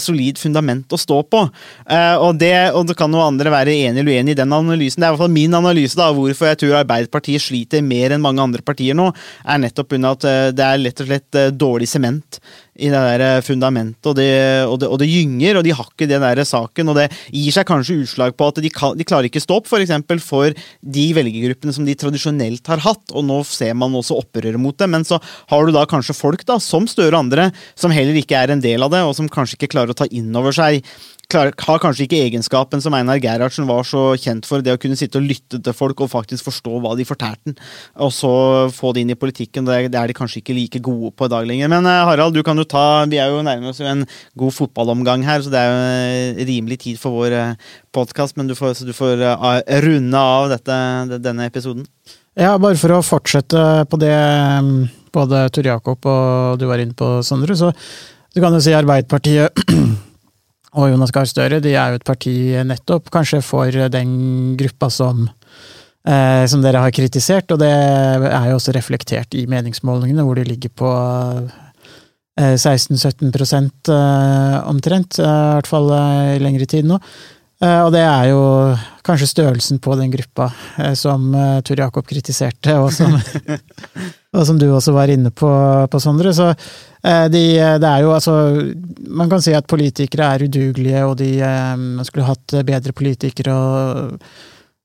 solid fundament å stå på. Eh, og, det, og det kan noen andre være enig eller uenig i den analysen. Det er i hvert fall min analyse da, hvorfor jeg tror Arbeiderpartiet sliter mer enn mange andre partier nå, er nettopp unna at eh, det er lett og slett eh, dårlig sement i det der eh, fundamentet, og det, og, det, og det, gynger, og de har ikke den der saken. Og det gir seg kanskje utslag på at de, kan, de klarer ikke stå opp for, eksempel, for de velgergruppene som de tradisjonelt har hatt, og nå ser man også opprøret mot det. Men så har du da kanskje folk, da, som Støre og andre, som heller ikke er en del av det, og som kanskje ikke klarer å ta inn over seg klar, har kanskje ikke egenskapen som Einar Gerhardsen var så kjent for, det å kunne sitte og lytte til folk og faktisk forstå hva de fortalte og så få det inn i politikken. Det, det er de kanskje ikke like gode på i dag lenger. Men uh, Harald, du kan jo ta Vi er jo nærmere oss en god fotballomgang her, så det er jo uh, rimelig tid for vår eh, podkast, men du får, du får runde av dette, denne episoden. Ja, bare for å fortsette på det um, både Tor Jakob og du var inne på, Sondre, så du kan jo si Arbeiderpartiet og Jonas Gahr Støre de er jo et parti nettopp kanskje for den gruppa som, eh, som dere har kritisert, og det er jo også reflektert i meningsmålingene, hvor de ligger på eh, 16-17 eh, omtrent, eh, i hvert fall eh, i lengre tid nå. Eh, og det er jo kanskje størrelsen på den gruppa som Tor Jakob kritiserte, og som, og som du også var inne på, på Sondre. Så Eh, de, det er jo altså Man kan si at politikere er udugelige, og de, eh, man skulle hatt bedre politikere. og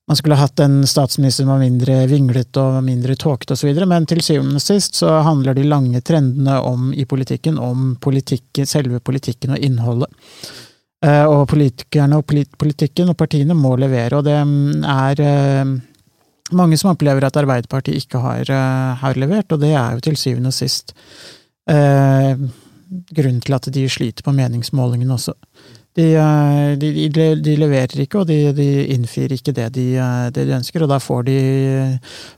man skulle hatt en statsminister som var mindre vinglete og mindre tåkete osv., men til syvende og sist så handler de lange trendene om, i politikken om politikken, selve politikken og innholdet. Eh, og politikerne og politikken og partiene må levere, og det er mange som opplever at Arbeiderpartiet ikke har, har levert, og det er jo til syvende og sist eh, grunnen til at de sliter på meningsmålingene også. De, eh, de, de, de leverer ikke, og de, innfrir ikke det de, eh, det ønsker. Og da får de,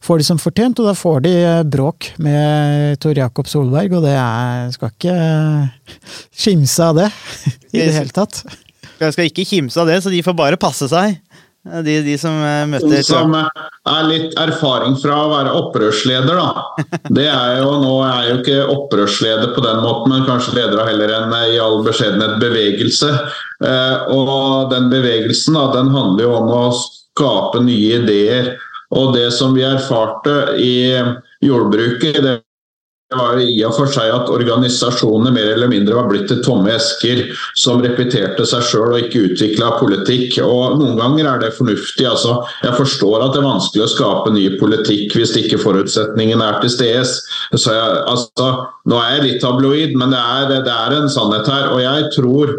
får de som fortjent, og da får de eh, bråk med Tor Jakob Solberg, og det er Skal ikke skimse av det i det hele tatt. Jeg skal ikke kimse av det, så de får bare passe seg. De, de som eh, møter Som eh, er litt erfaring fra å være opprørsleder, da. Det er jo, nå er jo ikke opprørsleder på den måten, men kanskje leder av heller en eh, i all beskjedenhet bevegelse. Og den bevegelsen da, den handler jo om å skape nye ideer. Og det som vi erfarte i jordbruket, det var i og for seg at organisasjonene mer eller mindre var blitt til tomme esker som repeterte seg sjøl og ikke utvikla politikk. Og Noen ganger er det fornuftig. altså Jeg forstår at det er vanskelig å skape ny politikk hvis ikke forutsetningene er til stede. Altså, nå er jeg litt tabloid, men det er, det er en sannhet her. Og jeg tror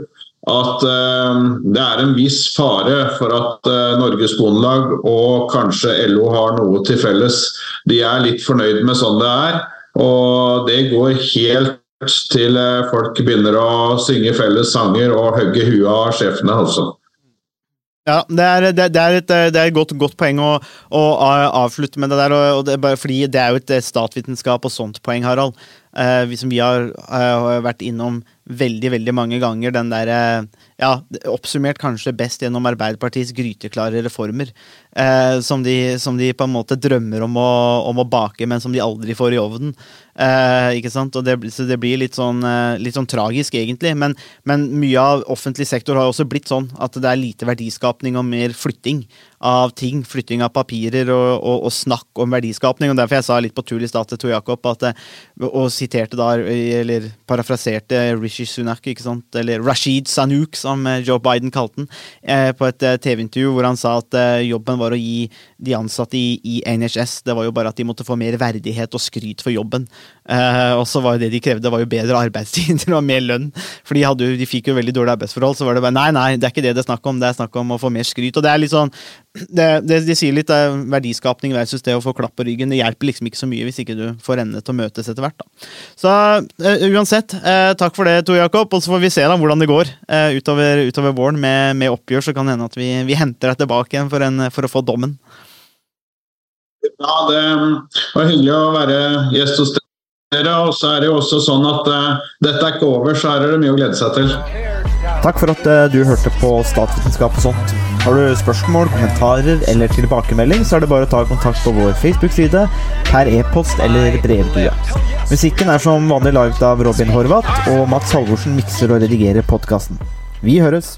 at eh, det er en viss fare for at eh, Norges Bondelag og kanskje LO har noe til felles. De er litt fornøyd med sånn det er, og det går helt til eh, folk begynner å synge felles sanger og hogge huet av sjefene. altså. Ja, det er, det, er et, det er et godt, godt poeng å, å avslutte med det der. Og det bare fordi det er jo et statsvitenskap og sånt poeng, Harald. Eh, som vi har, eh, vært innom veldig, veldig mange ganger. Den der, eh, ja, Oppsummert kanskje best gjennom Arbeiderpartiets gryteklare reformer. Eh, som, de, som, de, på en måte drømmer om å, om å, bake, men som de aldri får i ovnen. Eh, ikke sant? Og det, så det blir litt sånn, eh, litt sånn tragisk, egentlig. Men, men, mye av offentlig sektor har også blitt sånn at det er lite verdiskapning og mer flytting av ting. Flytting av papirer og, og, og snakk om verdiskapning. og Derfor jeg sa litt på tull i stad til Tor Jakob, eh, og siterte da, eller parafraserte Rishi Sunak, ikke sant? eller Rashid Sanuk, som Joe Biden kalte den, på et TV-intervju hvor han sa at jobben var å gi de ansatte i, i NHS det var jo bare at de måtte få mer verdighet og skryt for jobben. Eh, og så var jo det de krevde, var jo bedre arbeidstider og mer lønn. For de, hadde, de fikk jo veldig dårlige arbeidsforhold. Så var det bare nei, nei, det er ikke det det er snakk om. Det er snakk om å få mer skryt. Og det er litt sånn det, det, De sier litt uh, verdiskapning versus det å få klapp på ryggen. Det hjelper liksom ikke så mye hvis ikke du får endene til å møtes etter hvert. Da. Så uh, uansett, uh, takk for det, Tor Jakob. Og så får vi se da hvordan det går uh, utover, utover, våren med, med, oppgjør. Så kan det hende at vi, vi henter deg tilbake igjen for, en, for å få dommen. Ja, det var hyggelig å være gjest hos dere. Og så er det jo også sånn at uh, dette er ikke over, så her er det mye å glede seg til. Takk for at uh, du hørte på Statsvitenskap og sånt. Har du spørsmål, kommentarer eller tilbakemelding, så er det bare å ta kontakt på vår Facebook-side, per e-post eller brevdue. Musikken er som vanlig laget av Robin Horvath, og Mats Halvorsen mikser og redigerer podkasten. Vi høres!